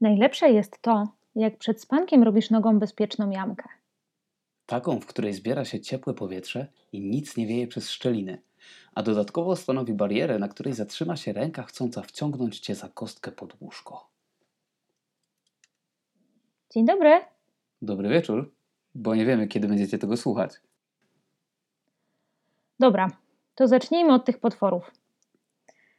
Najlepsze jest to, jak przed spankiem robisz nogą bezpieczną jamkę. Taką, w której zbiera się ciepłe powietrze i nic nie wieje przez szczeliny, a dodatkowo stanowi barierę, na której zatrzyma się ręka chcąca wciągnąć cię za kostkę pod łóżko. Dzień dobry. Dobry wieczór, bo nie wiemy, kiedy będziecie tego słuchać. Dobra, to zacznijmy od tych potworów.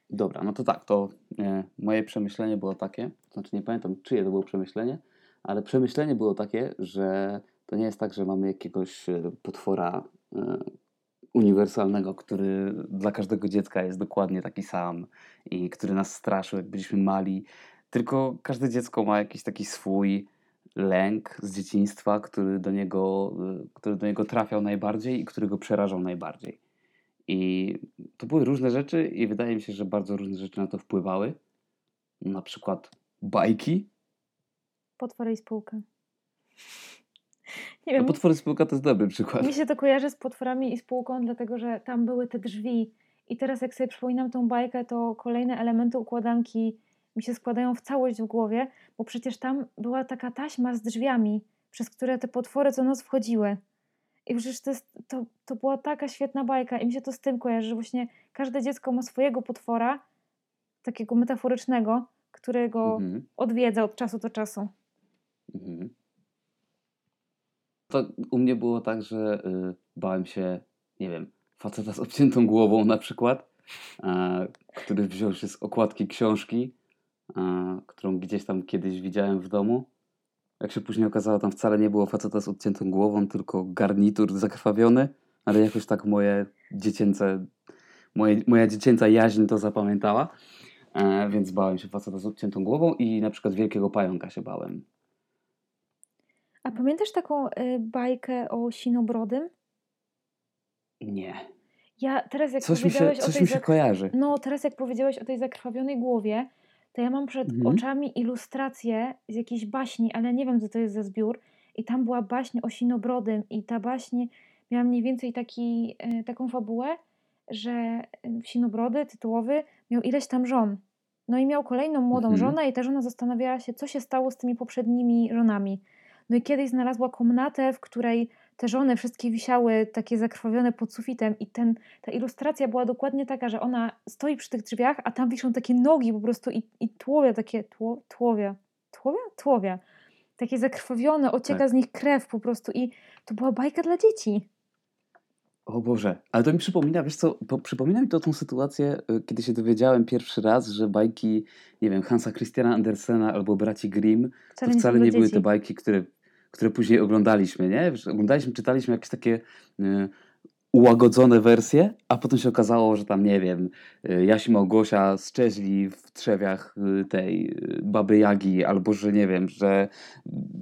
Dobra, no to tak, to e, moje przemyślenie było takie, znaczy nie pamiętam czyje to było przemyślenie, ale przemyślenie było takie, że to nie jest tak, że mamy jakiegoś e, potwora e, uniwersalnego, który dla każdego dziecka jest dokładnie taki sam i który nas straszył, jak byliśmy mali, tylko każde dziecko ma jakiś taki swój lęk z dzieciństwa, który do niego, e, który do niego trafiał najbardziej i który go przerażał najbardziej. I to były różne rzeczy i wydaje mi się, że bardzo różne rzeczy na to wpływały. Na przykład bajki. Potwory i spółka. Nie wiem. No, potwory i spółka to jest dobry przykład. Mi się to kojarzy z potworami i spółką, dlatego że tam były te drzwi. I teraz jak sobie przypominam tą bajkę, to kolejne elementy układanki mi się składają w całość w głowie, bo przecież tam była taka taśma z drzwiami, przez które te potwory co noc wchodziły. I przecież to, jest, to, to była taka świetna bajka i mi się to z tym kojarzy, że właśnie każde dziecko ma swojego potwora, takiego metaforycznego, którego mhm. odwiedza od czasu do czasu. Mhm. To u mnie było tak, że y, bałem się, nie wiem, faceta z obciętą głową na przykład, który wziął się z okładki książki, którą gdzieś tam kiedyś widziałem w domu jak się później okazało, tam wcale nie było faceta z odciętą głową, tylko garnitur zakrwawiony, ale jakoś tak moje dziecięce, moje, moja dziecięca jaźń to zapamiętała, więc bałem się faceta z odciętą głową i na przykład wielkiego pająka się bałem. A pamiętasz taką y, bajkę o Sinobrodym? Nie. Ja teraz jak coś powiedziałeś mi się, coś o tej mi się kojarzy. No, teraz jak powiedziałeś o tej zakrwawionej głowie, to ja mam przed mhm. oczami ilustrację z jakiejś baśni, ale nie wiem, co to jest za zbiór. I tam była baśń o Sinobrodym i ta baśń miała mniej więcej taki, e, taką fabułę, że e, Sinobrody tytułowy miał ileś tam żon. No i miał kolejną młodą mhm. żonę i ta żona zastanawiała się, co się stało z tymi poprzednimi żonami. No i kiedyś znalazła komnatę, w której te żony wszystkie wisiały takie zakrwawione pod sufitem i ten, ta ilustracja była dokładnie taka, że ona stoi przy tych drzwiach, a tam wiszą takie nogi po prostu i, i tłowia, takie tło, tłowia, tłowia? Tłowia. Takie zakrwawione, ocieka tak. z nich krew po prostu i to była bajka dla dzieci. O Boże, ale to mi przypomina, wiesz co, przypomina mi to tą sytuację, y, kiedy się dowiedziałem pierwszy raz, że bajki, nie wiem, Hansa Christiana Andersena albo braci Grimm, wcale to wcale nie, nie były te bajki, które które później oglądaliśmy, nie? Oglądaliśmy, czytaliśmy jakieś takie y, ułagodzone wersje, a potem się okazało, że tam, nie wiem, y, Jaś Małgosia szczeźli w trzewiach y, tej y, baby Jagi, albo że, nie wiem, że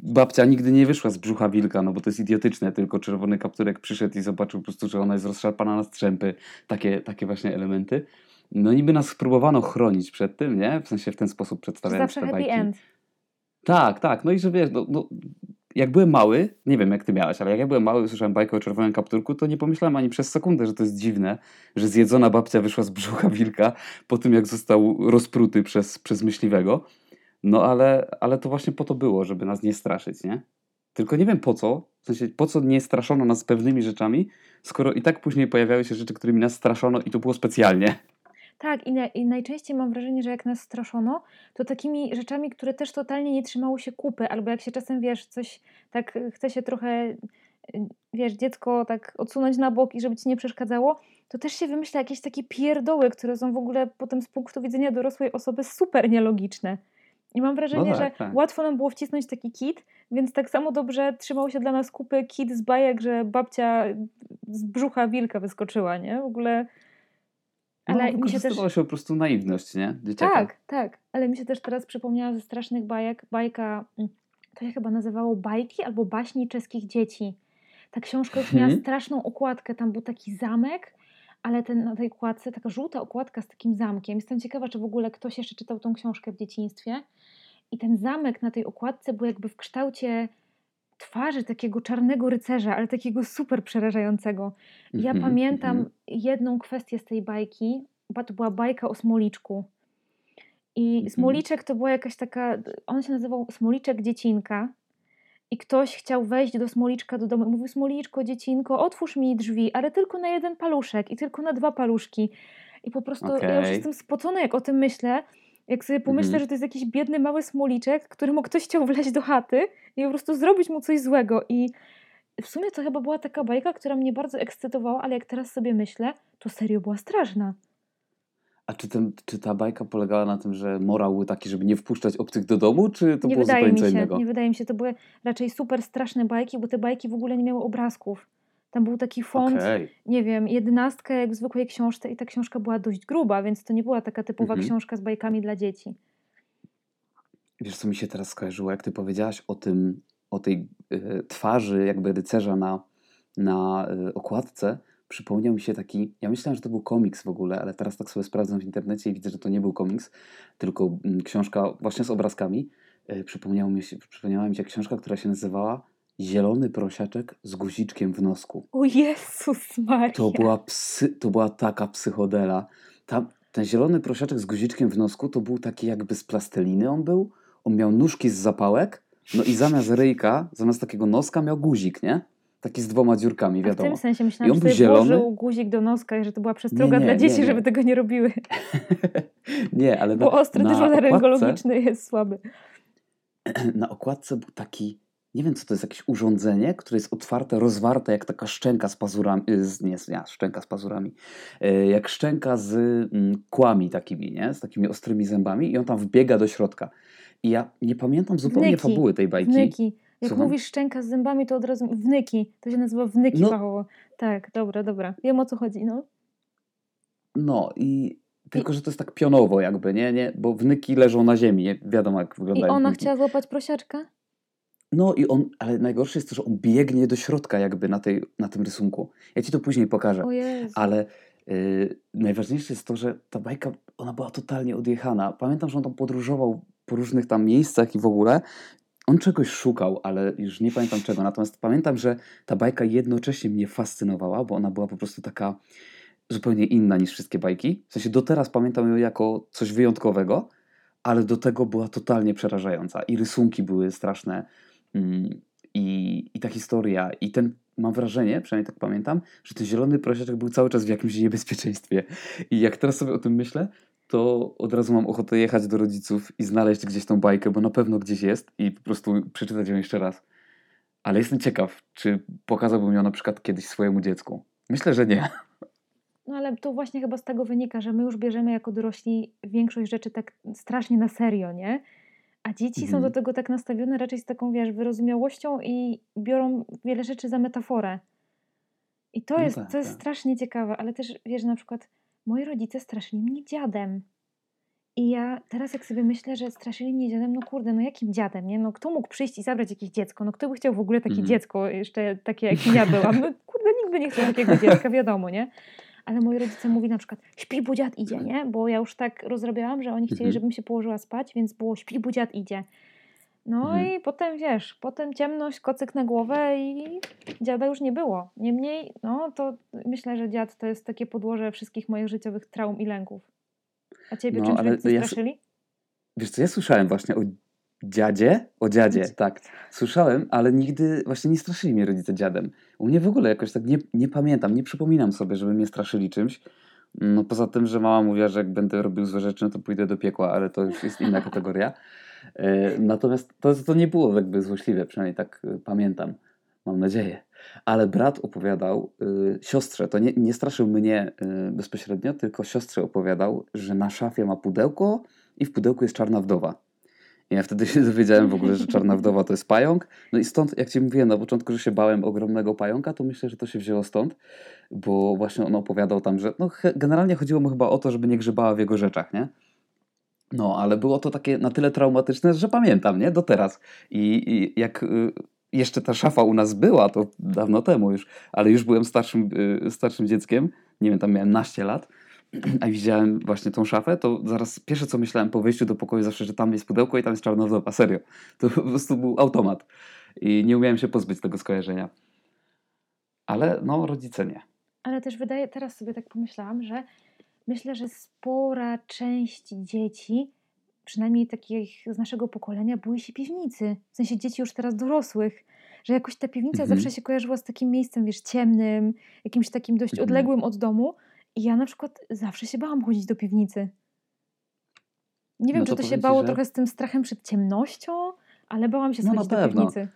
babcia nigdy nie wyszła z brzucha wilka, no bo to jest idiotyczne, tylko czerwony kapturek przyszedł i zobaczył po prostu, że ona jest rozszarpana na strzępy. Takie, takie właśnie elementy. No niby nas próbowano chronić przed tym, nie? W sensie w ten sposób przedstawiając Zawsze te bajki. End. Tak, tak. No i że wiesz, no, no, jak byłem mały, nie wiem jak ty miałeś, ale jak ja byłem mały, usłyszałem bajkę o czerwonym kapturku, to nie pomyślałem ani przez sekundę, że to jest dziwne, że zjedzona babcia wyszła z brzucha wilka po tym, jak został rozpruty przez, przez myśliwego. No ale, ale to właśnie po to było, żeby nas nie straszyć, nie? Tylko nie wiem po co, w sensie po co nie straszono nas pewnymi rzeczami, skoro i tak później pojawiały się rzeczy, którymi nas straszono i to było specjalnie. Tak, i, na, i najczęściej mam wrażenie, że jak nas straszono, to takimi rzeczami, które też totalnie nie trzymało się kupy, albo jak się czasem, wiesz, coś tak y, chce się trochę, y, wiesz, dziecko tak odsunąć na bok i żeby ci nie przeszkadzało, to też się wymyśla jakieś takie pierdoły, które są w ogóle potem z punktu widzenia dorosłej osoby super nielogiczne. I mam wrażenie, no tak, że tak. łatwo nam było wcisnąć taki kit, więc tak samo dobrze trzymał się dla nas kupy kit z bajek, że babcia z brzucha wilka wyskoczyła, nie? W ogóle no, ale mi się też się po prostu naiwność, nie? Dzieciaka. Tak, tak. Ale mi się też teraz przypomniała ze strasznych bajek bajka, mm, to się chyba nazywało bajki albo baśni czeskich dzieci. Ta książka już miała hmm. straszną okładkę, tam był taki zamek, ale ten, na tej okładce taka żółta okładka z takim zamkiem. Jestem ciekawa, czy w ogóle ktoś jeszcze czytał tą książkę w dzieciństwie. I ten zamek na tej okładce był jakby w kształcie twarzy takiego czarnego rycerza, ale takiego super przerażającego. ja mm -hmm, pamiętam mm -hmm. jedną kwestię z tej bajki, bo to była bajka o Smoliczku. I mhm. Smoliczek to była jakaś taka, on się nazywał Smoliczek Dziecinka i ktoś chciał wejść do Smoliczka do domu i mówił Smoliczko, dziecinko, otwórz mi drzwi, ale tylko na jeden paluszek i tylko na dwa paluszki. I po prostu okay. ja już jestem spocona, jak o tym myślę, jak sobie pomyślę, mhm. że to jest jakiś biedny mały Smoliczek, któremu ktoś chciał wleźć do chaty i po prostu zrobić mu coś złego i w sumie to chyba była taka bajka, która mnie bardzo ekscytowała, ale jak teraz sobie myślę, to serio była straszna. A czy, ten, czy ta bajka polegała na tym, że morał był taki, żeby nie wpuszczać obcych do domu, czy to nie było zupełnie co innego? Nie wydaje mi się, to były raczej super straszne bajki, bo te bajki w ogóle nie miały obrazków. Tam był taki font, okay. nie wiem, jedenastka jak w zwykłej książce i ta książka była dość gruba, więc to nie była taka typowa mhm. książka z bajkami dla dzieci. Wiesz, co mi się teraz skojarzyło, jak ty powiedziałaś o tym, o tej y, twarzy jakby rycerza na, na y, okładce, przypomniał mi się taki, ja myślałem, że to był komiks w ogóle, ale teraz tak sobie sprawdzam w internecie i widzę, że to nie był komiks, tylko mm, książka właśnie z obrazkami. Y, przypomniał mi się, przypomniała mi się książka, która się nazywała Zielony prosiaczek z guziczkiem w nosku. O Jezus Maria. To była, psy, to była taka psychodela. Ta, ten zielony prosiaczek z guziczkiem w nosku to był taki jakby z plasteliny on był. On miał nóżki z zapałek, no i zamiast ryjka, zamiast takiego noska miał guzik, nie? Taki z dwoma dziurkami, wiadomo. A w tym sensie myślałam, że zielony. włożył guzik do noska i że to była przestroga nie, nie, dla dzieci, nie, żeby tego nie robiły. nie, ale Bo na, ostry też laryngologiczny jest słaby. Na okładce był taki, nie wiem co to jest, jakieś urządzenie, które jest otwarte, rozwarte, jak taka szczęka z pazurami, y, z, nie, nie, szczęka z pazurami, y, jak szczęka z mm, kłami takimi, nie? Z takimi ostrymi zębami i on tam wbiega do środka. I ja nie pamiętam zupełnie wnyki, fabuły tej bajki. Wnyki. Jak Słucham? mówisz szczęka z zębami, to od razu wnyki. To się nazywa wnyki no. fachowo. Tak, dobra, dobra. Wiem o co chodzi, no. No i tylko, że to jest tak pionowo jakby, nie? nie? Bo wnyki leżą na ziemi, nie? wiadomo jak wyglądają. I ona wnyki. chciała złapać prosiaczka? No i on, ale najgorsze jest to, że on biegnie do środka jakby na, tej, na tym rysunku. Ja ci to później pokażę. Ale yy, najważniejsze jest to, że ta bajka, ona była totalnie odjechana. Pamiętam, że on tam podróżował po różnych tam miejscach i w ogóle. On czegoś szukał, ale już nie pamiętam czego. Natomiast pamiętam, że ta bajka jednocześnie mnie fascynowała, bo ona była po prostu taka zupełnie inna niż wszystkie bajki. W sensie do teraz pamiętam ją jako coś wyjątkowego, ale do tego była totalnie przerażająca. I rysunki były straszne. Mm, I, I ta historia, i ten, mam wrażenie, przynajmniej tak pamiętam, że ten zielony prosiaczek był cały czas w jakimś niebezpieczeństwie. I jak teraz sobie o tym myślę, to od razu mam ochotę jechać do rodziców i znaleźć gdzieś tą bajkę, bo na pewno gdzieś jest i po prostu przeczytać ją jeszcze raz. Ale jestem ciekaw, czy pokazałbym ją na przykład kiedyś swojemu dziecku. Myślę, że nie. No ale to właśnie chyba z tego wynika, że my już bierzemy jako dorośli większość rzeczy tak strasznie na serio, nie? A dzieci mhm. są do mhm. tego tak nastawione raczej z taką, wiesz, wyrozumiałością i biorą wiele rzeczy za metaforę. I to no jest, tak, to jest tak. strasznie ciekawe, ale też, wiesz, na przykład moi rodzice straszyli mnie dziadem. I ja teraz jak sobie myślę, że straszyli mnie dziadem, no kurde, no jakim dziadem, nie? No kto mógł przyjść i zabrać jakieś dziecko? No kto by chciał w ogóle takie mhm. dziecko, jeszcze takie jak ja byłam? No kurde, nikt by nie chciał takiego dziecka, wiadomo, nie? Ale moi rodzice mówi na przykład śpi, bo dziad idzie, nie? Bo ja już tak rozrabiałam, że oni chcieli, mhm. żebym się położyła spać, więc było śpi, bo dziad idzie. No mhm. i potem wiesz, potem ciemność, kocyk na głowę i dziada już nie było. Niemniej, no to myślę, że dziad to jest takie podłoże wszystkich moich życiowych traum i lęków. A ciebie no, czymś ale ja, straszyli? Wiesz co, ja słyszałem właśnie o Dziadzie? O dziadzie, tak. Słyszałem, ale nigdy właśnie nie straszyli mnie rodzice dziadem. U mnie w ogóle jakoś tak nie, nie pamiętam, nie przypominam sobie, żeby mnie straszyli czymś. No poza tym, że mama mówiła, że jak będę robił złe rzeczy, no to pójdę do piekła, ale to już jest inna kategoria. E, natomiast to, to nie było jakby złośliwe, przynajmniej tak e, pamiętam. Mam nadzieję. Ale brat opowiadał y, siostrze, to nie, nie straszył mnie y, bezpośrednio, tylko siostrze opowiadał, że na szafie ma pudełko i w pudełku jest czarna wdowa. Ja wtedy się dowiedziałem w ogóle, że Czarna Wdowa to jest pająk. No i stąd, jak Ci mówiłem na początku, że się bałem ogromnego pająka, to myślę, że to się wzięło stąd, bo właśnie on opowiadał tam, że no, generalnie chodziło mu chyba o to, żeby nie grzebała w jego rzeczach, nie? No, ale było to takie na tyle traumatyczne, że pamiętam, nie? Do teraz. I, i jak y, jeszcze ta szafa u nas była, to dawno temu już, ale już byłem starszym, y, starszym dzieckiem, nie wiem, tam miałem naście lat, a widziałem właśnie tą szafę, to zaraz pierwsze co myślałem po wyjściu do pokoju zawsze, że tam jest pudełko i tam jest czarna wdowa, serio. To po prostu był automat i nie umiałem się pozbyć tego skojarzenia. Ale no, rodzice nie. Ale też wydaje, teraz sobie tak pomyślałam, że myślę, że spora część dzieci przynajmniej takich z naszego pokolenia, boi się piwnicy. W sensie dzieci już teraz dorosłych. Że jakoś ta piwnica mhm. zawsze się kojarzyła z takim miejscem, wiesz, ciemnym, jakimś takim dość mhm. odległym od domu. I ja na przykład zawsze się bałam chodzić do piwnicy. Nie wiem, no czy to, to się bało że... trochę z tym strachem przed ciemnością, ale bałam się no, schodzić do piwnicy.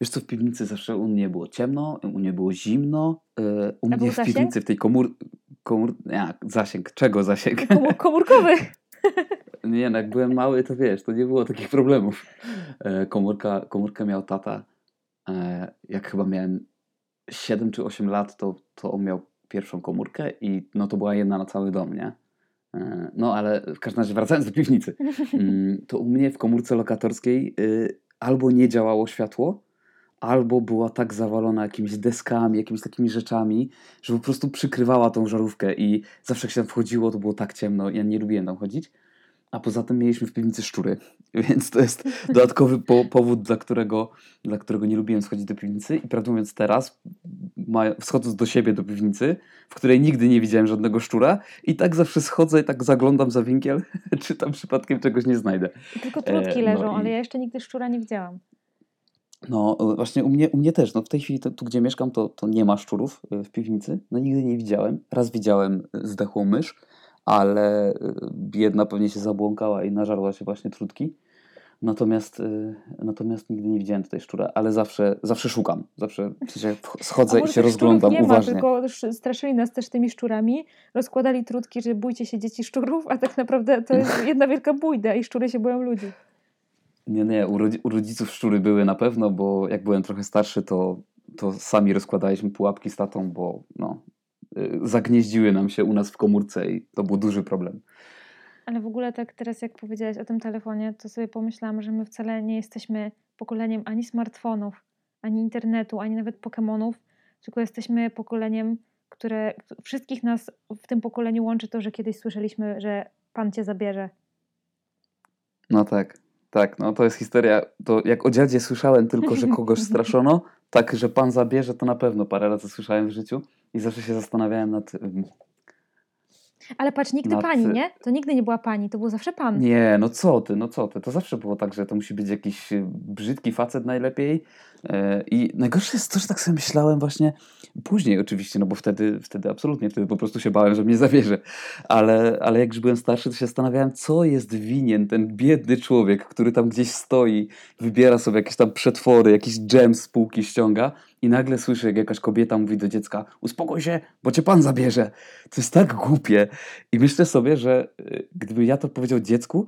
Wiesz co, w piwnicy zawsze u mnie było ciemno, u mnie było zimno. E, u mnie w zasięg? piwnicy, w tej komór... komór jak, zasięg, czego zasięg? komórkowy. nie, no jak byłem mały, to wiesz, to nie było takich problemów. E, komórka, komórkę miał tata. E, jak chyba miałem 7 czy 8 lat, to, to on miał pierwszą komórkę i no to była jedna na cały dom, nie? No ale w każdym razie wracając do piwnicy, mm, to u mnie w komórce lokatorskiej y, albo nie działało światło, albo była tak zawalona jakimiś deskami, jakimiś takimi rzeczami, że po prostu przykrywała tą żarówkę i zawsze jak się tam wchodziło, to było tak ciemno, ja nie lubiłem tam chodzić. A poza tym mieliśmy w piwnicy szczury, więc to jest dodatkowy po powód, dla którego, dla którego nie lubiłem schodzić do piwnicy. I prawdę mówiąc teraz, wschodząc do siebie do piwnicy, w której nigdy nie widziałem żadnego szczura i tak zawsze schodzę i tak zaglądam za winkiel, czy tam przypadkiem czegoś nie znajdę. Tylko trutki e, leżą, no i... ale ja jeszcze nigdy szczura nie widziałam. No właśnie u mnie, u mnie też. No, w tej chwili to, tu, gdzie mieszkam, to, to nie ma szczurów y, w piwnicy. No nigdy nie widziałem. Raz widziałem y, zdechłą mysz, ale y, jedna pewnie się zabłąkała i nażarła się właśnie trutki. Natomiast, natomiast nigdy nie widziałem tutaj szczura, ale zawsze, zawsze szukam. Zawsze w sensie schodzę i się rozglądam nie uważnie. Ma, tylko straszyli nas też tymi szczurami, rozkładali trutki, że bójcie się dzieci szczurów, a tak naprawdę to jest jedna wielka bójda i szczury się boją ludzi. Nie, nie, u, u rodziców szczury były na pewno, bo jak byłem trochę starszy, to, to sami rozkładaliśmy pułapki z tatą, bo no, y, zagnieździły nam się u nas w komórce i to był duży problem. Ale w ogóle tak teraz jak powiedziałeś o tym telefonie, to sobie pomyślałam, że my wcale nie jesteśmy pokoleniem ani smartfonów, ani internetu, ani nawet Pokémonów, tylko jesteśmy pokoleniem, które wszystkich nas w tym pokoleniu łączy to, że kiedyś słyszeliśmy, że Pan cię zabierze. No tak. Tak, no to jest historia, to jak o dziadzie słyszałem tylko, że kogoś straszono, tak, że pan zabierze, to na pewno parę razy słyszałem w życiu i zawsze się zastanawiałem nad... Ale patrz, nigdy nad... pani, nie? To nigdy nie była pani, to był zawsze pan. Nie, no co ty, no co ty, to zawsze było tak, że to musi być jakiś y, brzydki facet najlepiej, E, I najgorsze jest to, że tak sobie myślałem właśnie później oczywiście, no bo wtedy, wtedy absolutnie, wtedy po prostu się bałem, że mnie zawierzy. Ale, ale jak już byłem starszy, to się zastanawiałem, co jest winien ten biedny człowiek, który tam gdzieś stoi, wybiera sobie jakieś tam przetwory, jakiś dżem z półki ściąga i nagle słyszę, jak jakaś kobieta mówi do dziecka, uspokój się, bo cię pan zabierze. To jest tak głupie. I myślę sobie, że e, gdyby ja to powiedział dziecku,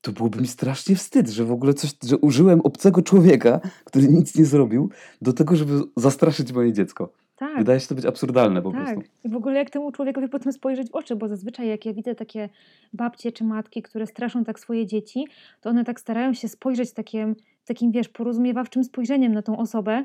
to byłoby mi strasznie wstyd, że w ogóle coś, że użyłem obcego człowieka, który nic nie zrobił, do tego, żeby zastraszyć moje dziecko. Tak. Wydaje się to być absurdalne po tak. prostu. I w ogóle jak temu człowiekowi potem spojrzeć w oczy, bo zazwyczaj jak ja widzę takie babcie czy matki, które straszą tak swoje dzieci, to one tak starają się spojrzeć takim, takim wiesz, porozumiewawczym spojrzeniem na tą osobę,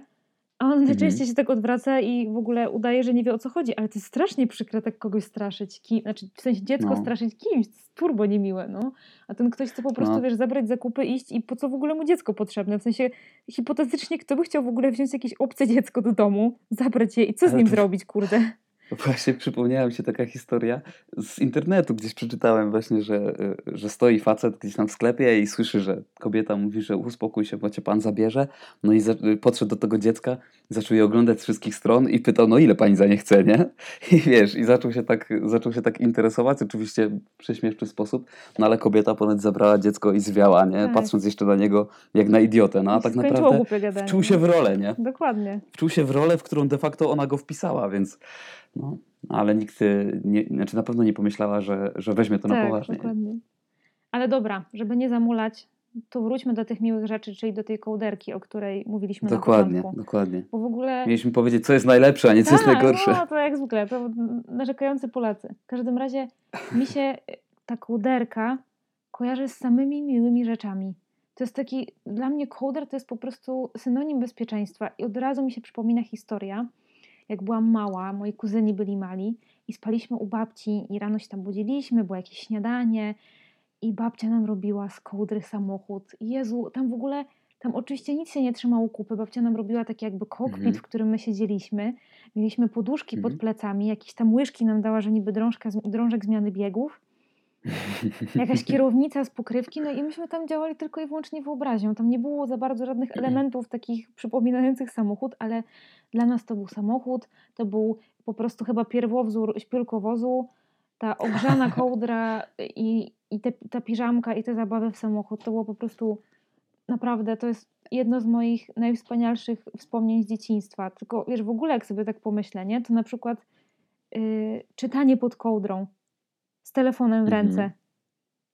a on mhm. najczęściej się tak odwraca i w ogóle udaje, że nie wie o co chodzi, ale to jest strasznie przykre tak kogoś straszyć, kim, znaczy w sensie dziecko no. straszyć kimś, turbo niemiłe, no. A ten ktoś chce po prostu, no. wiesz, zabrać zakupy, iść i po co w ogóle mu dziecko potrzebne? W sensie hipotetycznie kto by chciał w ogóle wziąć jakieś obce dziecko do domu, zabrać je i co z nim to... zrobić, kurde? Właśnie przypomniała mi się taka historia z internetu, gdzieś przeczytałem właśnie, że, że stoi facet gdzieś tam w sklepie i słyszy, że kobieta mówi, że uspokój się, bo cię pan zabierze. No i podszedł do tego dziecka, zaczął je oglądać z wszystkich stron i pytał, no ile pani za nie chce, nie? I wiesz, i zaczął się tak, zaczął się tak interesować, oczywiście w prześmieszczy sposób, no ale kobieta ponoć zabrała dziecko i zwiała, nie? Tak. Patrząc jeszcze na niego jak na idiotę, no a tak naprawdę wczuł się w rolę, nie? Dokładnie. Wczuł się w rolę, w którą de facto ona go wpisała, więc no, ale nikt nie, znaczy na pewno nie pomyślała, że, że weźmie to tak, na poważnie. Dokładnie. Ale dobra, żeby nie zamulać, to wróćmy do tych miłych rzeczy, czyli do tej kołderki, o której mówiliśmy dokładnie, na początku. Dokładnie, Bo w ogóle... Mieliśmy powiedzieć, co jest najlepsze, a nie co jest tak, najgorsze. No, to jak zwykle, to narzekający Polacy. W każdym razie mi się ta kołderka kojarzy z samymi miłymi rzeczami. To jest taki, dla mnie kołder to jest po prostu synonim bezpieczeństwa i od razu mi się przypomina historia, jak byłam mała, moi kuzyni byli mali i spaliśmy u babci i rano się tam budziliśmy, było jakieś śniadanie i babcia nam robiła z kołdry samochód. Jezu, tam w ogóle, tam oczywiście nic się nie trzymało kupy, babcia nam robiła taki jakby kokpit, mhm. w którym my siedzieliśmy. Mieliśmy poduszki mhm. pod plecami, jakieś tam łyżki nam dała, że niby drążka, drążek zmiany biegów. Jakaś kierownica z pokrywki, no i myśmy tam działali tylko i wyłącznie wyobraźnią. Tam nie było za bardzo żadnych elementów takich przypominających samochód, ale dla nas to był samochód, to był po prostu chyba pierwowzór śpiulkowozu, ta ogrzana kołdra i, i te, ta piżamka i te zabawy w samochód. To było po prostu naprawdę, to jest jedno z moich najwspanialszych wspomnień z dzieciństwa. Tylko wiesz, w ogóle jak sobie tak pomyślę, nie? to na przykład yy, czytanie pod kołdrą z telefonem w ręce.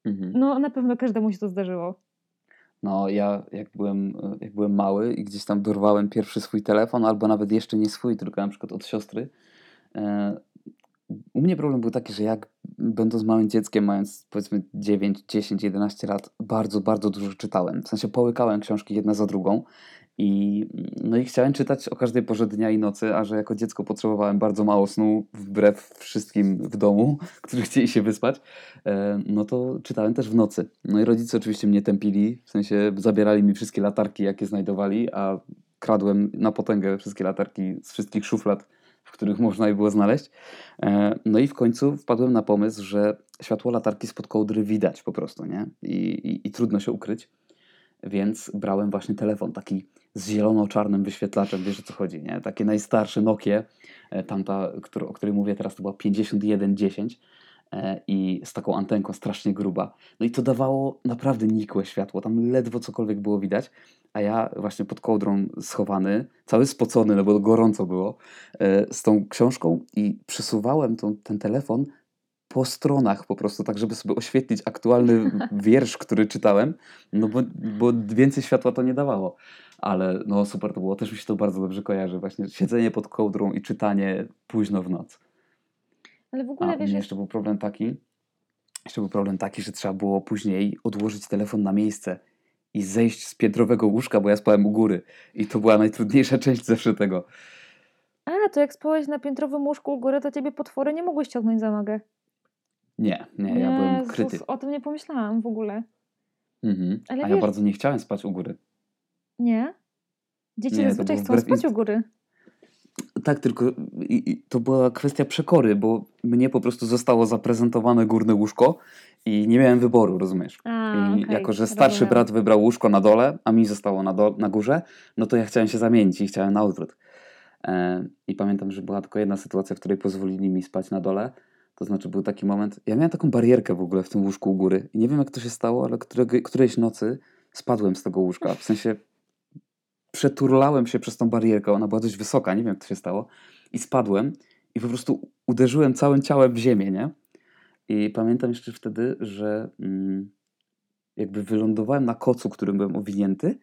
Mhm. No na pewno każdemu się to zdarzyło. No ja jak byłem, jak byłem mały i gdzieś tam dorwałem pierwszy swój telefon, albo nawet jeszcze nie swój, tylko na przykład od siostry, e, u mnie problem był taki, że jak będąc małym dzieckiem, mając powiedzmy 9, 10, 11 lat, bardzo, bardzo dużo czytałem. W sensie połykałem książki jedna za drugą i, no i chciałem czytać o każdej porze dnia i nocy, a że jako dziecko potrzebowałem bardzo mało snu, wbrew wszystkim w domu, którzy chcieli się wyspać, e, no to czytałem też w nocy. No i rodzice oczywiście mnie tępili, w sensie zabierali mi wszystkie latarki, jakie znajdowali, a kradłem na potęgę wszystkie latarki z wszystkich szuflad w których można je było znaleźć. E, no i w końcu wpadłem na pomysł, że światło latarki spod kołdry widać po prostu, nie? I, i, i trudno się ukryć. Więc brałem właśnie telefon, taki z zielono-czarnym wyświetlaczem, wiesz o co chodzi, nie? Takie najstarsze Nokie, e, tamta, o której mówię teraz, to była 5110 e, i z taką antenką strasznie gruba. No i to dawało naprawdę nikłe światło, tam ledwo cokolwiek było widać, a ja właśnie pod kołdrą schowany, cały spocony, no bo gorąco było, e, z tą książką i przesuwałem tą, ten telefon po stronach po prostu, tak żeby sobie oświetlić aktualny wiersz, który czytałem, no bo, bo więcej światła to nie dawało. Ale no super to było, też mi się to bardzo dobrze kojarzy, właśnie siedzenie pod kołdrą i czytanie późno w noc. Ale w ogóle A, wiesz... jeszcze był problem taki, jeszcze był problem taki, że trzeba było później odłożyć telefon na miejsce i zejść z piętrowego łóżka, bo ja spałem u góry. I to była najtrudniejsza część zawsze tego. A, to jak spałeś na piętrowym łóżku u góry, to ciebie potwory nie mogły ściągnąć za nogę. Nie, nie, ja byłem kryty. O tym nie pomyślałam w ogóle. Mhm. Ale A wiesz, ja bardzo nie chciałem spać u góry. Nie? Dzieci nie, zazwyczaj chcą spać u góry. Tak, tylko to była kwestia przekory, bo mnie po prostu zostało zaprezentowane górne łóżko i nie miałem wyboru, rozumiesz? A, I okay, jako, że starszy rozumiem. brat wybrał łóżko na dole, a mi zostało na, do, na górze, no to ja chciałem się zamienić i chciałem na odwrót. E, I pamiętam, że była tylko jedna sytuacja, w której pozwolili mi spać na dole. To znaczy był taki moment, ja miałem taką barierkę w ogóle w tym łóżku u góry i nie wiem jak to się stało, ale którego, którejś nocy spadłem z tego łóżka. W sensie przeturlałem się przez tą barierkę, ona była dość wysoka, nie wiem jak to się stało. I spadłem i po prostu uderzyłem całym ciałem w ziemię, nie? I pamiętam jeszcze wtedy, że mm, jakby wylądowałem na kocu, którym byłem owinięty,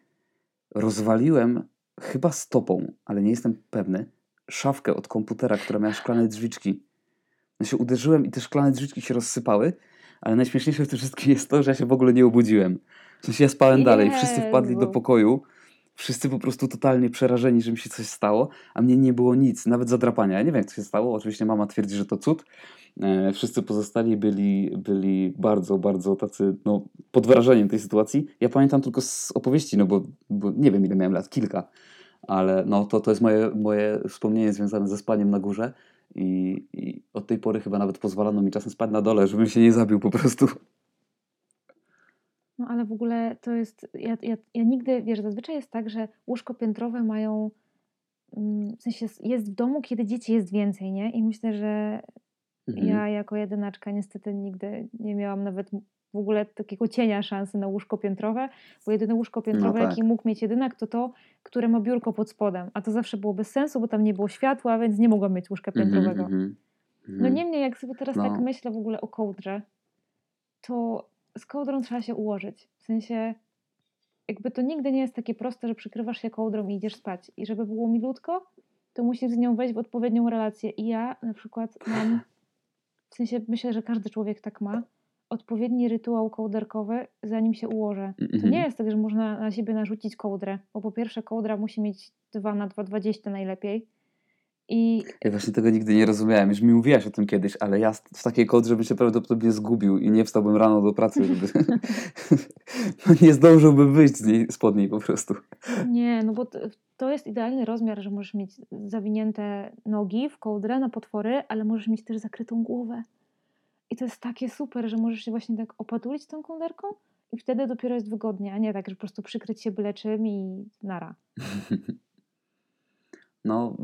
rozwaliłem chyba stopą, ale nie jestem pewny, szafkę od komputera, która miała szklane drzwiczki. Ja się uderzyłem i te szklane drzwiczki się rozsypały, ale najśmieszniejsze w tym wszystkim jest to, że ja się w ogóle nie obudziłem. W sensie ja spałem Jezu. dalej, wszyscy wpadli do pokoju, wszyscy po prostu totalnie przerażeni, że mi się coś stało, a mnie nie było nic, nawet zadrapania. Ja nie wiem, to się stało. Oczywiście mama twierdzi, że to cud. E, wszyscy pozostali byli, byli bardzo, bardzo tacy no, pod wrażeniem tej sytuacji. Ja pamiętam tylko z opowieści, no bo, bo nie wiem, ile miałem lat, kilka. Ale no, to, to jest moje, moje wspomnienie związane ze spaniem na górze. I, I od tej pory chyba nawet pozwalano mi czasem spać na dole, żebym się nie zabił po prostu. No ale w ogóle to jest, ja, ja, ja nigdy, wiesz, zazwyczaj jest tak, że łóżko piętrowe mają, mm, w sensie jest w domu, kiedy dzieci jest więcej, nie? I myślę, że mhm. ja jako jedynaczka niestety nigdy nie miałam nawet w ogóle takiego cienia szansy na łóżko piętrowe, bo jedyne łóżko piętrowe, no tak. jaki mógł mieć jedynak, to to, które ma biurko pod spodem. A to zawsze było bez sensu, bo tam nie było światła, więc nie mogłam mieć łóżka mhm, piętrowego. Mm -hmm, no niemniej, jak sobie teraz no. tak myślę w ogóle o kołdrze, to z kołdrą trzeba się ułożyć. W sensie, jakby to nigdy nie jest takie proste, że przykrywasz się kołdrą i idziesz spać. I żeby było milutko, to musisz z nią wejść w odpowiednią relację. I ja na przykład mam, w sensie myślę, że każdy człowiek tak ma, odpowiedni rytuał kołderkowy, zanim się ułożę. To nie mhm. jest tak, że można na siebie narzucić kołdrę, bo po pierwsze kołdra musi mieć 2 na 2,20 najlepiej i... Ja właśnie tego nigdy nie rozumiałem. Już mi mówiłaś o tym kiedyś, ale ja w takiej kodrze bym się prawdopodobnie zgubił i nie wstałbym rano do pracy, żeby... no nie zdążyłbym wyjść z niej, spod niej po prostu. Nie, no bo to jest idealny rozmiar, że możesz mieć zawinięte nogi w kołdrę na potwory, ale możesz mieć też zakrytą głowę. I to jest takie super, że możesz się właśnie tak opatulić tą kołderką i wtedy dopiero jest wygodnie, a nie tak, że po prostu przykryć się byle czym i nara. No,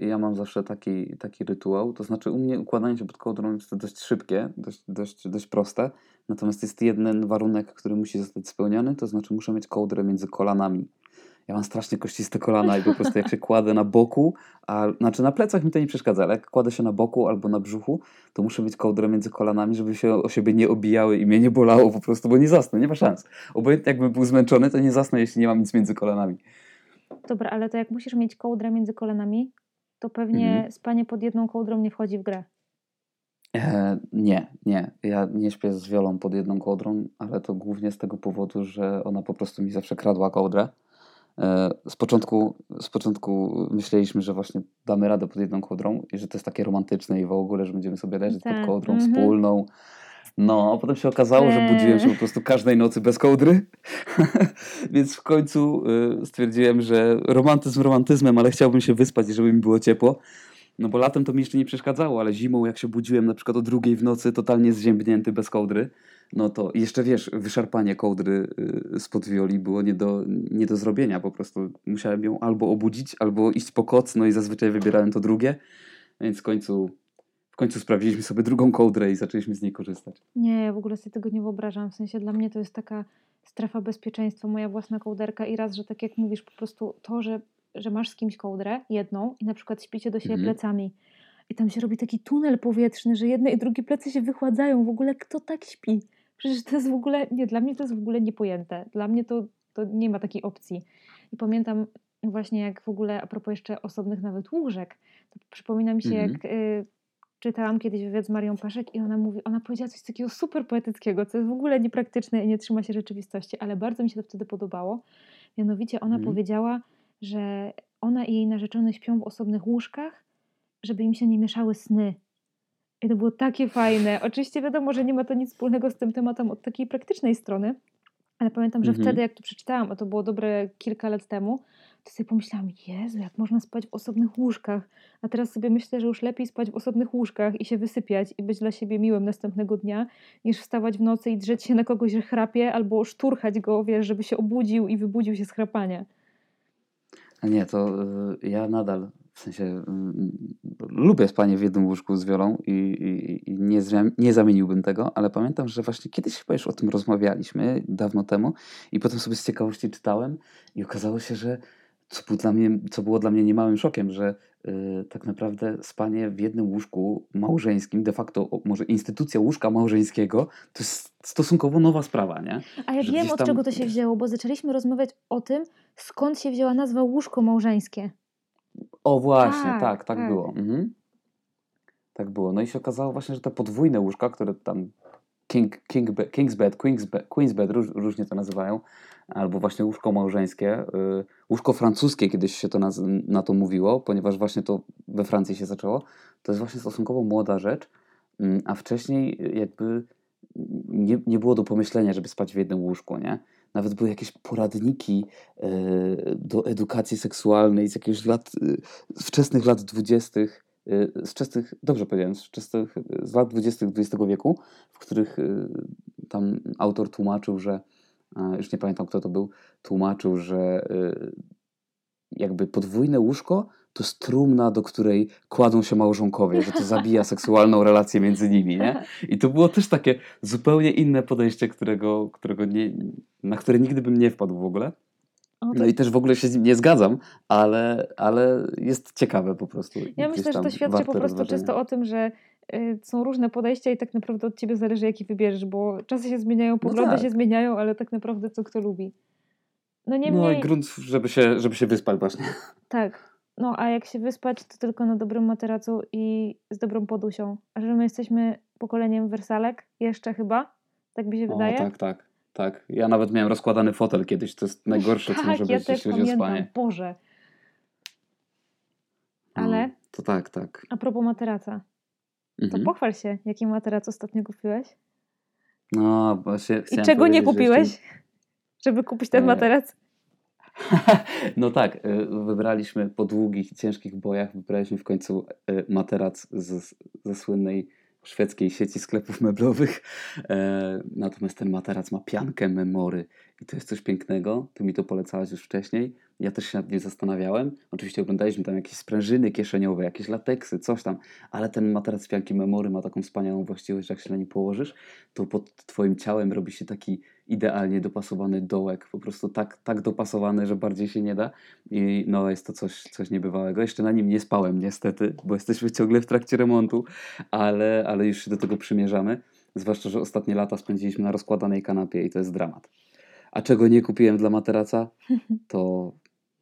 y, ja mam zawsze taki, taki rytuał. To znaczy, u mnie układanie się pod kołdrą jest dość szybkie, dość, dość, dość proste. Natomiast jest jeden warunek, który musi zostać spełniony, to znaczy muszę mieć kołdrę między kolanami. Ja mam strasznie kościste kolana i po prostu jak się kładę na boku, a znaczy na plecach mi to nie przeszkadza, ale jak kładę się na boku albo na brzuchu, to muszę mieć kołdrę między kolanami, żeby się o siebie nie obijały i mnie nie bolało po prostu, bo nie zasnę, nie ma szans. Obojętnie jakbym był zmęczony, to nie zasnę, jeśli nie mam nic między kolanami. Dobra, ale to jak musisz mieć kołdrę między kolanami, to pewnie mhm. spanie pod jedną kołdrą nie wchodzi w grę. E, nie, nie. Ja nie śpię z wiolą pod jedną kołdrą, ale to głównie z tego powodu, że ona po prostu mi zawsze kradła kołdrę. E, z początku, z początku myśleliśmy, że właśnie damy radę pod jedną kołdrą i że to jest takie romantyczne i w ogóle, że będziemy sobie leżeć pod tak, kołdrą mm -hmm. wspólną. No, a potem się okazało, że budziłem się po prostu każdej nocy bez kołdry, więc w końcu y, stwierdziłem, że romantyzm romantyzmem, ale chciałbym się wyspać żeby mi było ciepło. No bo latem to mi jeszcze nie przeszkadzało, ale zimą jak się budziłem na przykład o drugiej w nocy, totalnie zziębnięty bez kołdry, no to jeszcze wiesz, wyszarpanie kołdry y, spod wioli było nie do, nie do zrobienia po prostu. Musiałem ją albo obudzić, albo iść po koc, no i zazwyczaj wybierałem to drugie, więc w końcu końcu sprawdziliśmy sobie drugą kołdrę i zaczęliśmy z niej korzystać. Nie, ja w ogóle sobie tego nie wyobrażam. W sensie dla mnie to jest taka strefa bezpieczeństwa, moja własna kołderka i raz, że tak jak mówisz, po prostu to, że, że masz z kimś kołdrę, jedną i na przykład śpicie do siebie mhm. plecami i tam się robi taki tunel powietrzny, że jedne i drugie plecy się wychładzają. W ogóle kto tak śpi? Przecież to jest w ogóle, nie, dla mnie to jest w ogóle niepojęte. Dla mnie to, to nie ma takiej opcji. I pamiętam właśnie jak w ogóle, a propos jeszcze osobnych nawet łóżek, to przypomina mi się mhm. jak... Y, czytałam kiedyś wywiad z Marią Paszek i ona mówi, ona powiedziała coś takiego super poetyckiego, co jest w ogóle niepraktyczne i nie trzyma się rzeczywistości, ale bardzo mi się to wtedy podobało. Mianowicie ona mhm. powiedziała, że ona i jej narzeczony śpią w osobnych łóżkach, żeby im się nie mieszały sny. I to było takie fajne. Oczywiście wiadomo, że nie ma to nic wspólnego z tym tematem od takiej praktycznej strony, ale pamiętam, że mhm. wtedy jak to przeczytałam, a to było dobre kilka lat temu, to sobie pomyślałam, Jezu, jak można spać w osobnych łóżkach. A teraz sobie myślę, że już lepiej spać w osobnych łóżkach i się wysypiać i być dla siebie miłym następnego dnia, niż wstawać w nocy i drzeć się na kogoś, że chrapie, albo szturchać go, wiesz, żeby się obudził i wybudził się z chrapania. A nie, to y, ja nadal w sensie y, lubię spanie w jednym łóżku z wiolą i, i, i nie, nie zamieniłbym tego, ale pamiętam, że właśnie kiedyś chyba już o tym rozmawialiśmy dawno temu i potem sobie z ciekawości czytałem i okazało się, że co, był dla mnie, co było dla mnie niemałym szokiem, że y, tak naprawdę spanie w jednym łóżku małżeńskim, de facto o, może instytucja łóżka małżeńskiego, to jest stosunkowo nowa sprawa, nie? A ja że wiem, od tam... czego to się wzięło, bo zaczęliśmy rozmawiać o tym, skąd się wzięła nazwa łóżko małżeńskie. O właśnie, tak, tak, tak, tak. było. Mhm. Tak było. No i się okazało właśnie, że te podwójne łóżka, które tam King, King, King's Bed, Queen's Bed, Queen's Bed róż, różnie to nazywają, albo właśnie łóżko małżeńskie. Y, łóżko francuskie kiedyś się to na, na to mówiło, ponieważ właśnie to we Francji się zaczęło. To jest właśnie stosunkowo młoda rzecz, mm, a wcześniej jakby nie, nie było do pomyślenia, żeby spać w jednym łóżku, nie? Nawet były jakieś poradniki y, do edukacji seksualnej z jakichś lat, y, wczesnych lat dwudziestych, z wczesnych, dobrze powiedziałem, z, wczesnych, z lat dwudziestych XX wieku, w których tam autor tłumaczył, że już nie pamiętam kto to był, tłumaczył, że y, jakby podwójne łóżko to jest trumna, do której kładą się małżonkowie, że to zabija seksualną relację między nimi, nie? I to było też takie zupełnie inne podejście, którego, którego nie, na które nigdy bym nie wpadł w ogóle. No i też w ogóle się z nim nie zgadzam, ale, ale jest ciekawe po prostu. Ja myślę, że to świadczy po prostu czysto o tym, że Y, są różne podejścia i tak naprawdę od ciebie zależy, jaki wybierzesz, bo czasy się zmieniają, no poglądy no tak. się zmieniają, ale tak naprawdę co kto lubi. No, nie no i grunt, żeby się, żeby się wyspać właśnie. Tak. No a jak się wyspać, to tylko na dobrym materacu i z dobrą podusią. A że my jesteśmy pokoleniem wersalek, jeszcze chyba, tak mi się o, wydaje. tak, tak, tak. Ja nawet miałem rozkładany fotel kiedyś, to jest najgorsze, co tak, może być, ja jeśli chodzi o spanie. Boże. Ale... No, to tak, tak. A propos materaca. Mhm. To pochwal się, jaki materac ostatnio kupiłeś. No, właśnie. I czego nie kupiłeś, żeby kupić ten e, materac? no tak, y, wybraliśmy po długich, ciężkich bojach, wybraliśmy w końcu y, materac ze, ze słynnej szwedzkiej sieci sklepów meblowych. E, natomiast ten materac ma piankę memory i to jest coś pięknego. Ty mi to polecałaś już wcześniej. Ja też się nad nim zastanawiałem. Oczywiście oglądaliśmy tam jakieś sprężyny kieszeniowe, jakieś lateksy, coś tam, ale ten materac pianki memory ma taką wspaniałą właściwość, że jak się na nim położysz, to pod twoim ciałem robi się taki idealnie dopasowany dołek, po prostu tak, tak dopasowany, że bardziej się nie da i no jest to coś, coś niebywałego. Jeszcze na nim nie spałem niestety, bo jesteśmy ciągle w trakcie remontu, ale, ale już się do tego przymierzamy, zwłaszcza, że ostatnie lata spędziliśmy na rozkładanej kanapie i to jest dramat. A czego nie kupiłem dla materaca, to,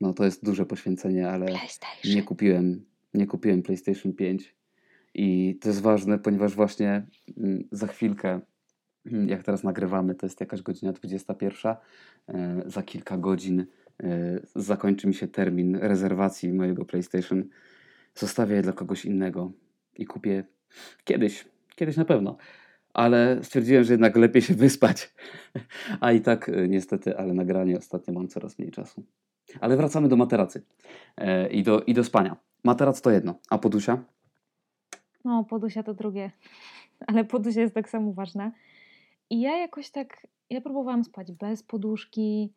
no, to jest duże poświęcenie, ale nie kupiłem, nie kupiłem PlayStation 5 i to jest ważne, ponieważ właśnie mm, za chwilkę Hmm, jak teraz nagrywamy, to jest jakaś godzina 21. E, za kilka godzin e, zakończy mi się termin rezerwacji mojego PlayStation. Zostawię je dla kogoś innego i kupię kiedyś, kiedyś na pewno. Ale stwierdziłem, że jednak lepiej się wyspać. A i tak e, niestety, ale nagranie ostatnio mam coraz mniej czasu. Ale wracamy do materacy i do, i do spania. Materac to jedno, a podusia? No, podusia to drugie. Ale podusia jest tak samo ważna. I ja jakoś tak, ja próbowałam spać bez poduszki,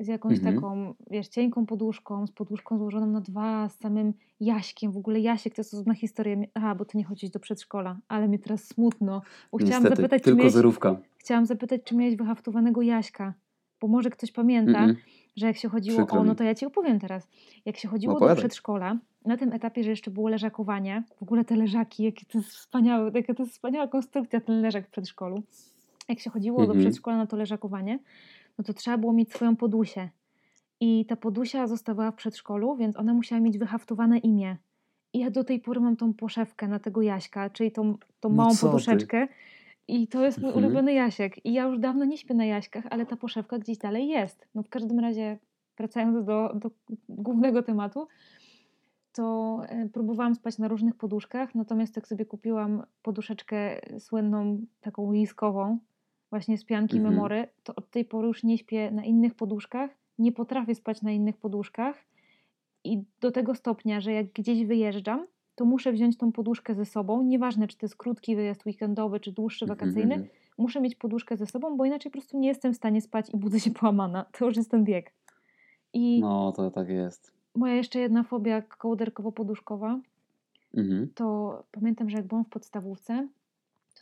z jakąś mhm. taką, wiesz, cienką poduszką, z poduszką złożoną na dwa, z samym jaśkiem. W ogóle Jasiek to jest osobna historia. Aha, bo ty nie chodzisz do przedszkola, ale mi teraz smutno. Bo chciałam Niestety, zapytać, tylko czy miałeś, zerówka. Chciałam zapytać, czy miałeś wyhaftowanego Jaśka. Bo może ktoś pamięta, mm -mm. Że jak się chodziło Przykro o, no to ja ci opowiem teraz. Jak się chodziło do przedszkola, na tym etapie, że jeszcze było leżakowanie, w ogóle te leżaki, jakie to jest wspaniałe, jaka to jest wspaniała konstrukcja ten leżak w przedszkolu jak się chodziło mhm. do przedszkola na to leżakowanie, no to trzeba było mieć swoją podusię. I ta podusia zostawała w przedszkolu, więc ona musiała mieć wyhaftowane imię. I ja do tej pory mam tą poszewkę na tego Jaśka, czyli tą, tą no małą poduszeczkę. Ty? I to jest mój mhm. ulubiony Jasiek. I ja już dawno nie śpię na Jaśkach, ale ta poszewka gdzieś dalej jest. No w każdym razie, wracając do, do głównego tematu, to e, próbowałam spać na różnych poduszkach, natomiast jak sobie kupiłam poduszeczkę słynną, taką łyskową, właśnie z pianki mhm. memory, to od tej pory już nie śpię na innych poduszkach, nie potrafię spać na innych poduszkach i do tego stopnia, że jak gdzieś wyjeżdżam, to muszę wziąć tą poduszkę ze sobą, nieważne czy to jest krótki wyjazd weekendowy, czy dłuższy mhm, wakacyjny, mhm. muszę mieć poduszkę ze sobą, bo inaczej po prostu nie jestem w stanie spać i budzę się połamana. To już jest ten bieg. I no, to tak jest. Moja jeszcze jedna fobia kołderkowo-poduszkowa, mhm. to pamiętam, że jak byłam w podstawówce,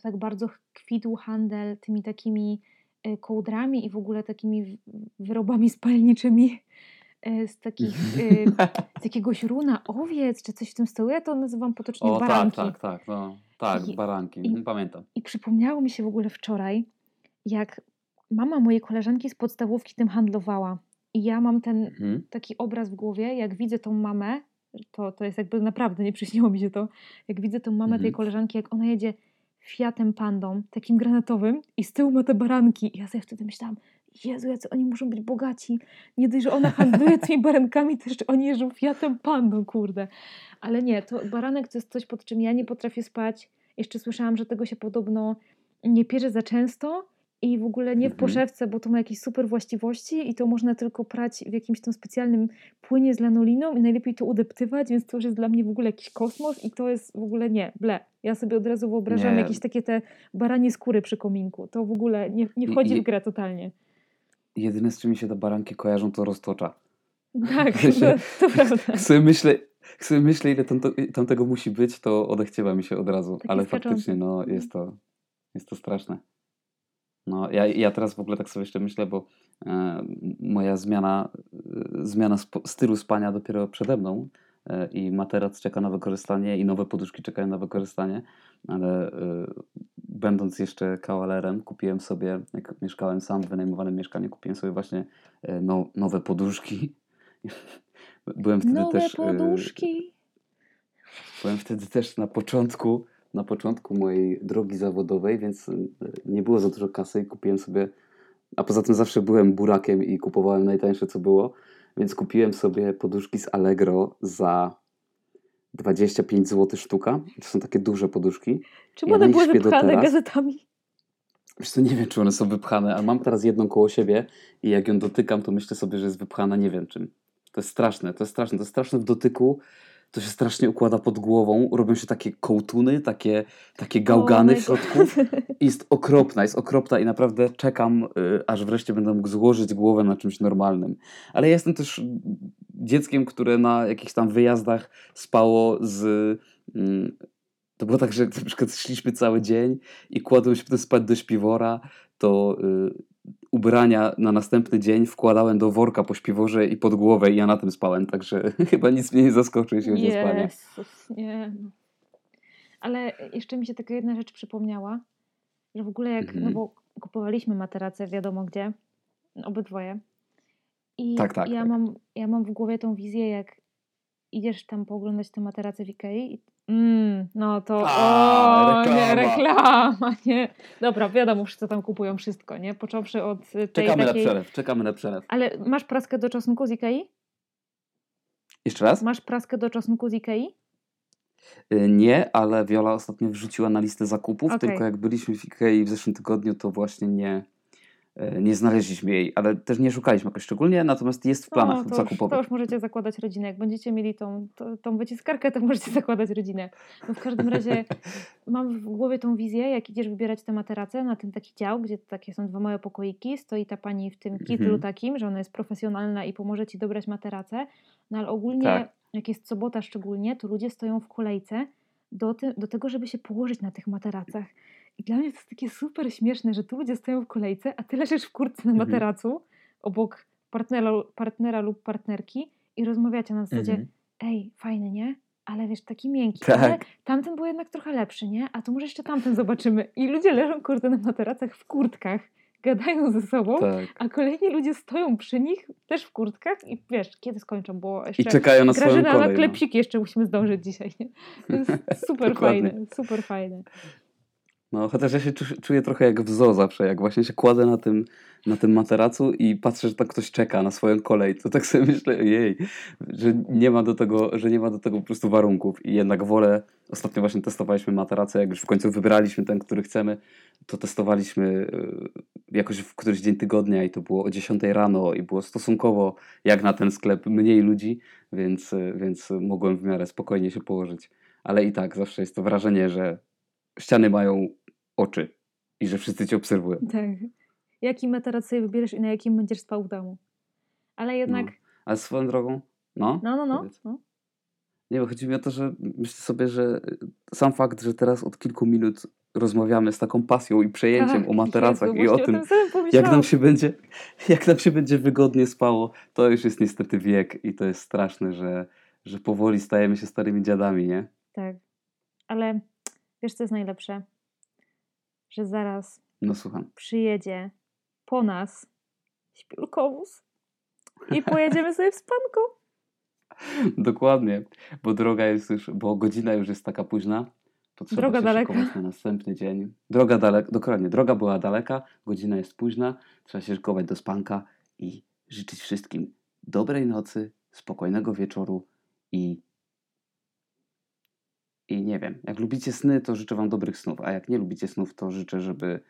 tak bardzo kwitł handel tymi takimi e, kołdrami i w ogóle takimi wyrobami spalniczymi z takich, e, z jakiegoś runa owiec, czy coś w tym stylu. Ja to nazywam potocznie o, tak, baranki. Tak, tak, tak, no, tak, I, baranki, i, mhm, pamiętam. I przypomniało mi się w ogóle wczoraj, jak mama mojej koleżanki z podstawówki tym handlowała. I ja mam ten mhm. taki obraz w głowie, jak widzę tą mamę, to, to jest jakby naprawdę, nie przyśniło mi się to, jak widzę tą mamę mhm. tej koleżanki, jak ona jedzie Fiatem Pandą, takim granatowym i z tyłu ma te baranki. I ja sobie wtedy myślałam, Jezu, jacy oni muszą być bogaci. Nie dość, że ona handluje tymi barankami, jeszcze oni jeżdżą Fiatem Pandą, kurde. Ale nie, to baranek to jest coś, pod czym ja nie potrafię spać. Jeszcze słyszałam, że tego się podobno nie pierze za często i w ogóle nie w mhm. poszewce, bo to ma jakieś super właściwości i to można tylko prać w jakimś tam specjalnym płynie z lanoliną i najlepiej to udeptywać, więc to już jest dla mnie w ogóle jakiś kosmos i to jest w ogóle nie, ble. Ja sobie od razu wyobrażam nie. jakieś takie te baranie skóry przy kominku. To w ogóle nie, nie wchodzi w grę totalnie. Jedyne z czym mi się te baranki kojarzą to roztocza. Tak, to, to prawda. Sobie myślę, sobie myślę ile tam, to, tam tego musi być, to odechciewa mi się od razu. Taki Ale skaczący. faktycznie no, jest, to, jest to straszne. No, ja, ja teraz w ogóle tak sobie jeszcze myślę, bo e, moja zmiana, e, zmiana sp stylu spania dopiero przede mną e, i materac czeka na wykorzystanie i nowe poduszki czekają na wykorzystanie, ale e, będąc jeszcze kawalerem kupiłem sobie, jak mieszkałem sam w wynajmowanym mieszkaniu, kupiłem sobie właśnie e, no, nowe poduszki. Byłem wtedy nowe też... Nowe poduszki! Byłem wtedy też na początku na początku mojej drogi zawodowej, więc e, nie było za dużo kasy i kupiłem sobie, a poza tym zawsze byłem burakiem i kupowałem najtańsze co było, więc kupiłem sobie poduszki z Allegro za 25 zł sztuka. To są takie duże poduszki. Czy one były wypchane gazetami? Wiesz co, nie wiem, czy one są wypchane, ale mam teraz jedną koło siebie i jak ją dotykam, to myślę sobie, że jest wypchana nie wiem czym. To jest straszne, to jest straszne, to jest straszne w dotyku to się strasznie układa pod głową, robią się takie kołtuny, takie, takie gałgany w środku. Jest okropna, jest okropna i naprawdę czekam, y, aż wreszcie będę mógł złożyć głowę na czymś normalnym. Ale ja jestem też dzieckiem, które na jakichś tam wyjazdach spało z... Mm, to było tak, że na przykład szliśmy cały dzień i kładłem się potem spać do śpiwora, to y, ubrania na następny dzień wkładałem do worka po śpiworze i pod głowę i ja na tym spałem, także chyba nic mnie nie zaskoczy, jeśli chodzi o spanie. Nie. Ale jeszcze mi się taka jedna rzecz przypomniała, że w ogóle jak, no mhm. no bo kupowaliśmy materacę wiadomo gdzie, obydwoje. I tak, tak, ja, tak. Mam, ja mam w głowie tą wizję, jak idziesz tam pooglądać tę materacę w Ikei Mm, no to A, o, reklama. nie, reklama, nie. Dobra, wiadomo, co tam kupują wszystko, nie? Począwszy od tej Czekamy takiej... na przelew, czekamy na przelew. Ale masz praskę do czosnku z Ikei? Jeszcze raz? Masz praskę do czosnku z Ikei? Y, nie, ale Viola ostatnio wrzuciła na listę zakupów, okay. tylko jak byliśmy w Ikei w zeszłym tygodniu, to właśnie nie, nie znaleźliśmy jej, ale też nie szukaliśmy jakoś szczególnie, natomiast jest w planach no, to zakupowych. Już, to już możecie zakładać rodzinę. Jak będziecie mieli tą, tą, tą wyciskarkę, to możecie zakładać rodzinę. No w każdym razie mam w głowie tą wizję, jak idziesz wybierać tę materacę na ten taki dział, gdzie takie są dwa małe pokoiki, stoi ta pani w tym kitlu mhm. takim, że ona jest profesjonalna i pomoże ci dobrać materacę, no ale ogólnie, tak. jak jest sobota szczególnie, to ludzie stoją w kolejce do, ty, do tego, żeby się położyć na tych materacach. I dla mnie to jest takie super śmieszne, że tu ludzie stoją w kolejce, a ty leżysz w kurtce na mhm. materacu mhm. obok partnera, partnera lub partnerki i rozmawiacie na zasadzie mhm. ej, fajny, nie? Ale wiesz, taki miękki. Tak. Ale tamten był jednak trochę lepszy, nie? A to może jeszcze tamten zobaczymy. I ludzie leżą, kurde, na materacach w kurtkach gadają ze sobą, tak. a kolejni ludzie stoją przy nich też w kurtkach i wiesz, kiedy skończą, bo jeszcze I czekają na swoją kolej. na klepsiki jeszcze musimy zdążyć dzisiaj. Nie? To jest super fajne, super fajne. No, chociaż ja się czuję trochę jak w zoo zawsze, jak właśnie się kładę na tym, na tym materacu i patrzę, że tak ktoś czeka na swoją kolej, to tak sobie myślę, jej, że nie ma do tego, że nie ma do tego po prostu warunków i jednak wolę, ostatnio właśnie testowaliśmy materacę, jak już w końcu wybraliśmy ten, który chcemy, to testowaliśmy y, jakoś w któryś dzień tygodnia i to było o 10 rano i było stosunkowo jak na ten sklep mniej ludzi, więc, y, więc mogłem w miarę spokojnie się położyć. Ale i tak zawsze jest to wrażenie, że ściany mają oczy i że wszyscy cię obserwują. Tak. Jaki materac sobie wybierzesz i na jakim będziesz spał w domu. Ale jednak... No. Ale swoją drogą, no. No, no, no. no. Nie, bo chodzi mi o to, że myślę sobie, że sam fakt, że teraz od kilku minut rozmawiamy z taką pasją i przejęciem tak, o materacach Jezu, i o tym, jak nam, się będzie, jak nam się będzie wygodnie spało, to już jest niestety wiek i to jest straszne, że, że powoli stajemy się starymi dziadami, nie? Tak. Ale wiesz, co jest najlepsze? Że zaraz no, słucham. przyjedzie po nas śpiulkowóz i pojedziemy sobie w spanku. Dokładnie, bo droga jest już, bo godzina już jest taka późna, to trzeba droga się daleka. na następny dzień. Droga daleka, dokładnie, droga była daleka, godzina jest późna, trzeba się szykować do spanka i życzyć wszystkim dobrej nocy, spokojnego wieczoru i i nie wiem, jak lubicie sny, to życzę Wam dobrych snów, a jak nie lubicie snów, to życzę, żeby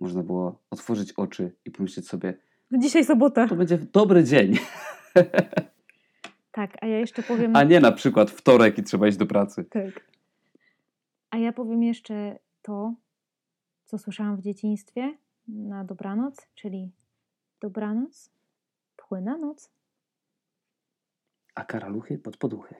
można było otworzyć oczy i pomyśleć sobie. No dzisiaj sobota. To będzie dobry dzień. Tak, a ja jeszcze powiem. A nie na przykład wtorek i trzeba iść do pracy. Tak. A ja powiem jeszcze to, co słyszałam w dzieciństwie na dobranoc, czyli dobranoc, płyna noc. A karaluchy pod poduchy.